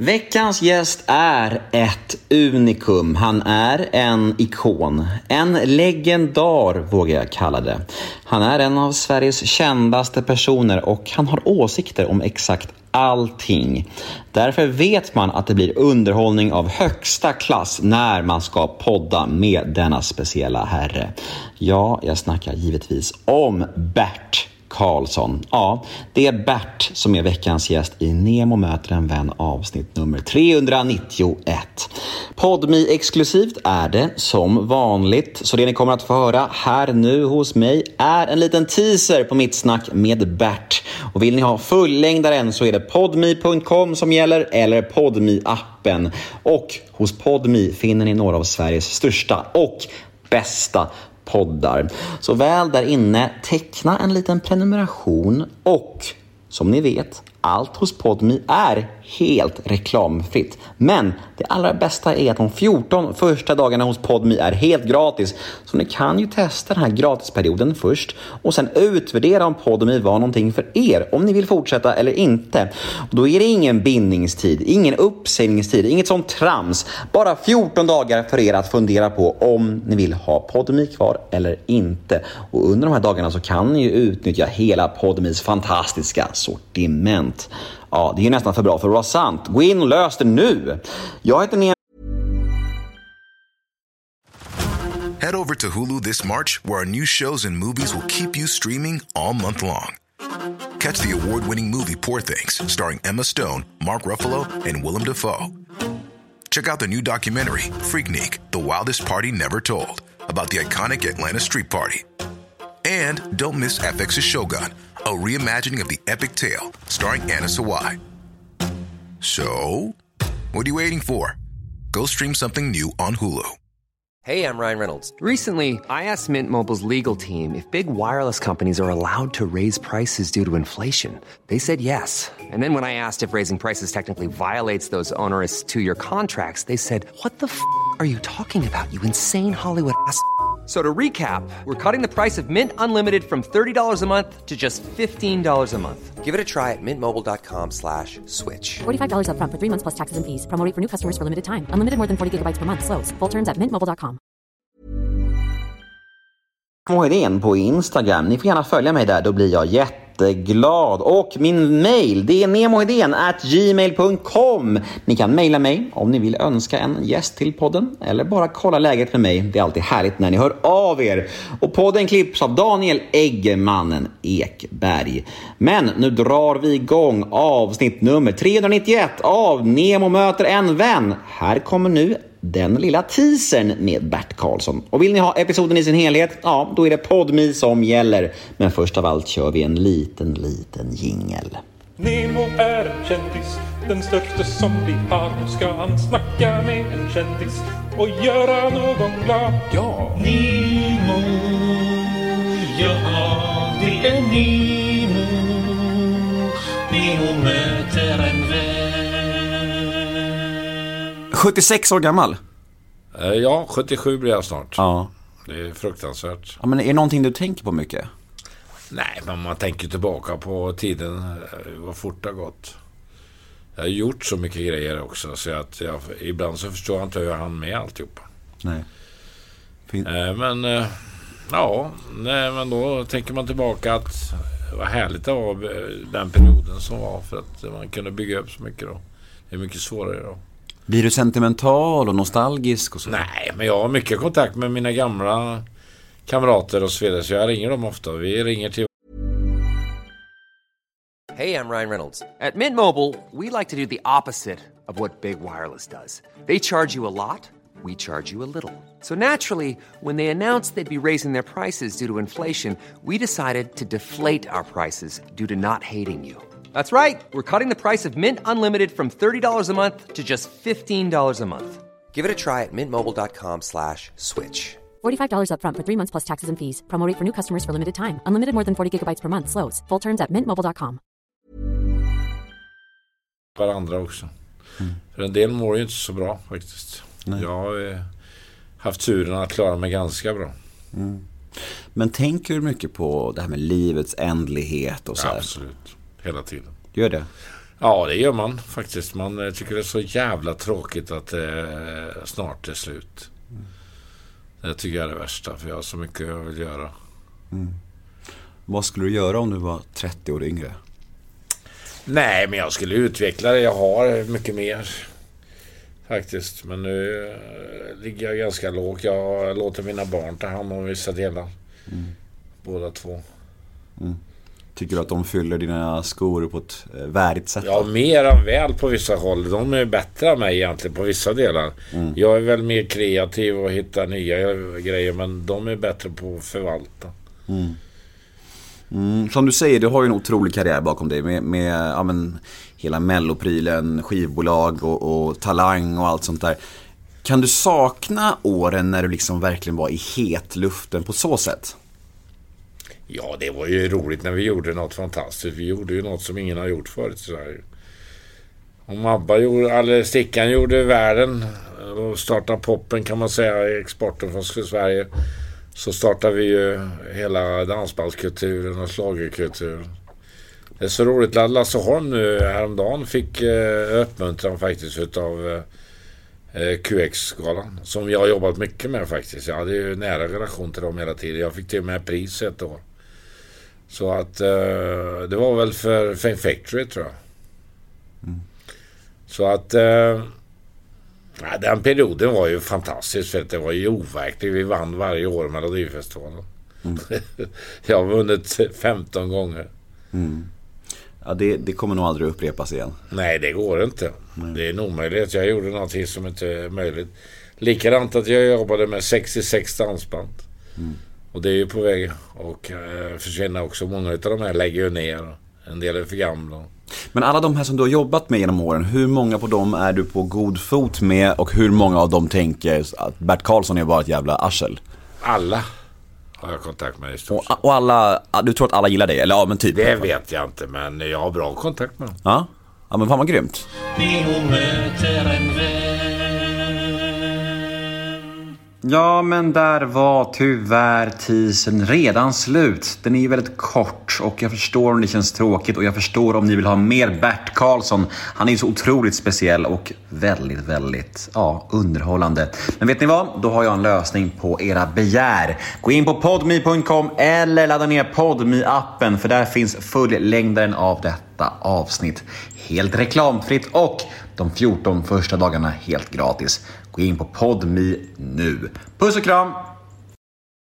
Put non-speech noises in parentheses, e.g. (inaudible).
Veckans gäst är ett unikum. Han är en ikon. En legendar vågar jag kalla det. Han är en av Sveriges kändaste personer och han har åsikter om exakt allting. Därför vet man att det blir underhållning av högsta klass när man ska podda med denna speciella herre. Ja, jag snackar givetvis om Bert Karlsson. Ja, det är Bert som är veckans gäst i Nemo möter en vän avsnitt nummer 391. Podmi exklusivt är det som vanligt, så det ni kommer att få höra här nu hos mig är en liten teaser på mitt snack med Bert. Och vill ni ha fullängdaren så är det podmi.com som gäller eller podmi appen Och hos Podmi finner ni några av Sveriges största och bästa poddar. Så väl där inne, teckna en liten prenumeration och som ni vet, allt hos Podmi är helt reklamfritt. Men det allra bästa är att de 14 första dagarna hos Podmi är helt gratis. Så ni kan ju testa den här gratisperioden först och sen utvärdera om Podmi var någonting för er, om ni vill fortsätta eller inte. Och då är det ingen bindningstid, ingen uppsägningstid, inget sånt trams. Bara 14 dagar för er att fundera på om ni vill ha Podmi kvar eller inte. Och under de här dagarna så kan ni ju utnyttja hela Podmis fantastiska sortiment. Ja, det är nästan för bra för att vara sant. Gå in och lös det nu! Jag heter Head over to Hulu this March, where our new shows and movies will keep you streaming all month long. Catch the award winning movie Poor Things, starring Emma Stone, Mark Ruffalo, and Willem Dafoe. Check out the new documentary, Freaknik The Wildest Party Never Told, about the iconic Atlanta Street Party. And don't miss FX's Shogun, a reimagining of the epic tale starring Anna Sawai. So, what are you waiting for? Go stream something new on Hulu. Hey, I'm Ryan Reynolds. Recently, I asked Mint Mobile's legal team if big wireless companies are allowed to raise prices due to inflation. They said yes. And then when I asked if raising prices technically violates those onerous two year contracts, they said, What the f are you talking about, you insane Hollywood ass? So to recap, we're cutting the price of Mint Unlimited from $30 a month to just $15 a month. Give it a try at mintmobile.com slash switch. $45 upfront for three months plus taxes and fees. Promoting for new customers for limited time. Unlimited more than 40 gigabytes per month. Slows. Full terms at mintmobile.com. Hedén på Instagram. Ni får gärna följa mig där, då blir jag jätteglad. Och min mail, det är at gmail.com. Ni kan mejla mig om ni vill önska en gäst till podden eller bara kolla läget med mig. Det är alltid härligt när ni hör av er. Och podden klipps av Daniel Eggemannen Ekberg. Men nu drar vi igång avsnitt nummer 391 av Nemo möter en vän. Här kommer nu den lilla teasern med Bert Karlsson. Och vill ni ha episoden i sin helhet, ja, då är det Podmi som gäller. Men först av allt kör vi en liten, liten jingel. Nemo är en kändis, den största som vi har. Nu ska han snacka med en kändis och göra någon glad. Ja! Nemo, ja det är Nemo. Nemo möter en vän. 76 år gammal. Eh, Ja, 77 blir jag snart. Ja. Det är fruktansvärt. ja. Men är det någonting du tänker på mycket? Nej, men man tänker tillbaka på tiden, eh, vad fort det har gått. Jag har gjort så mycket grejer också så att jag, ibland så förstår jag inte hur jag hann med alltihopa. Nej. Fin- Eh, Men ja, nej, men då tänker man tillbaka att vad härligt det var den perioden som var för att man kunde bygga upp så mycket då. Det är mycket svårare då. Blir du sentimental och nostalgisk och så? Nej, men jag har mycket kontakt med mina gamla kamrater och så vidare så jag ringer dem ofta. Vi ringer till Hey, I'm Ryan Reynolds. At Mint Mobile, we like to do the opposite of what Big Wireless does. They charge you a lot, we charge you a little. So naturally, when they announced they'd be raising their prices due to inflation, we decided to deflate our prices due to not hating you. That's right. We're cutting the price of Mint Unlimited from $30 a month to just $15 a month. Give it a try at mintmobile.com slash switch. $45 upfront for three months plus taxes and fees. Promoting for new customers for limited time. Unlimited more than 40 gigabytes per month. Slows. Full terms at mintmobile.com. varandra också. För en del mår ju inte så bra faktiskt. Jag har eh, haft turen att klara mig ganska bra. Men tänker du mycket på det här med livets ändlighet och så här? Absolut. Hela tiden. Gör det? Ja, det gör man faktiskt. Man eh, tycker det är så jävla tråkigt att det eh, snart är slut. Det tycker jag är det värsta, för jag har så mycket jag vill göra. Vad skulle du göra om du var 30 år yngre? Nej, men jag skulle utveckla det. Jag har mycket mer. Faktiskt. Men nu eh, ligger jag ganska lågt. Jag låter mina barn ta hand om vissa delar. Båda två. Tycker du att de fyller dina skor på ett eh, värdigt sätt? Ja, mer än väl på vissa håll. De är bättre än mig egentligen på vissa delar. Jag är väl mer kreativ och hittar nya grejer. Men de är bättre på att förvalta. Mm, som du säger, du har ju en otrolig karriär bakom dig med, med ja, men, hela melloprylen, skivbolag och, och talang och allt sånt där. Kan du sakna åren när du liksom verkligen var i hetluften på så sätt? Ja, det var ju roligt när vi gjorde något fantastiskt. Vi gjorde ju något som ingen har gjort förut Sådär. Om ABBA gjorde, eller Stickan gjorde världen och startade poppen kan man säga, exporten från Sverige. Så startade vi ju hela dansbandskulturen och schlagerkulturen. Det är så roligt att Lasse Holm nu häromdagen fick eh, uppmuntran faktiskt utav eh, QX-galan. Som jag har jobbat mycket med faktiskt. Jag hade ju nära relation till dem hela tiden. Jag fick till och med pris ett år. Så att eh, det var väl för Fame Factory tror jag. Så att eh, den perioden var ju fantastisk för att det var ju overkligt. Vi vann varje år Melodifestivalen. (laughs) jag har vunnit 15 gånger. Ja, det, det kommer nog aldrig upprepas igen. Nej, det går inte. Det är en omöjlighet. Jag gjorde någonting som inte är möjligt. Likadant att jag jobbade med 66 dansband. Och det är ju på väg att eh, försvinna också. Många av de här lägger ju ner. En del är för gamla. Men alla de här som du har jobbat med genom åren, hur många på dem är du på god fot med och hur många av dem tänker att Bert Karlsson är bara ett jävla arsel? Alla har jag kontakt med i stort sett. Och, och alla, du tror att alla gillar dig? Eller ja, men typ. Det vet jag inte, men jag har bra kontakt med dem. Ja, ja men fan vad grymt. Ja, men där var tyvärr teasern redan slut. Den är ju väldigt kort och jag förstår om det känns tråkigt och jag förstår om ni vill ha mer Bert Karlsson. Han är ju så otroligt speciell och väldigt, väldigt ja, underhållande. Men vet ni vad? Då har jag en lösning på era begär. Gå in på podme.com eller ladda ner podme appen för där finns fullängdaren av detta avsnitt. Helt reklamfritt och de 14 första dagarna helt gratis. Gå in på podme nu. Puss och kram!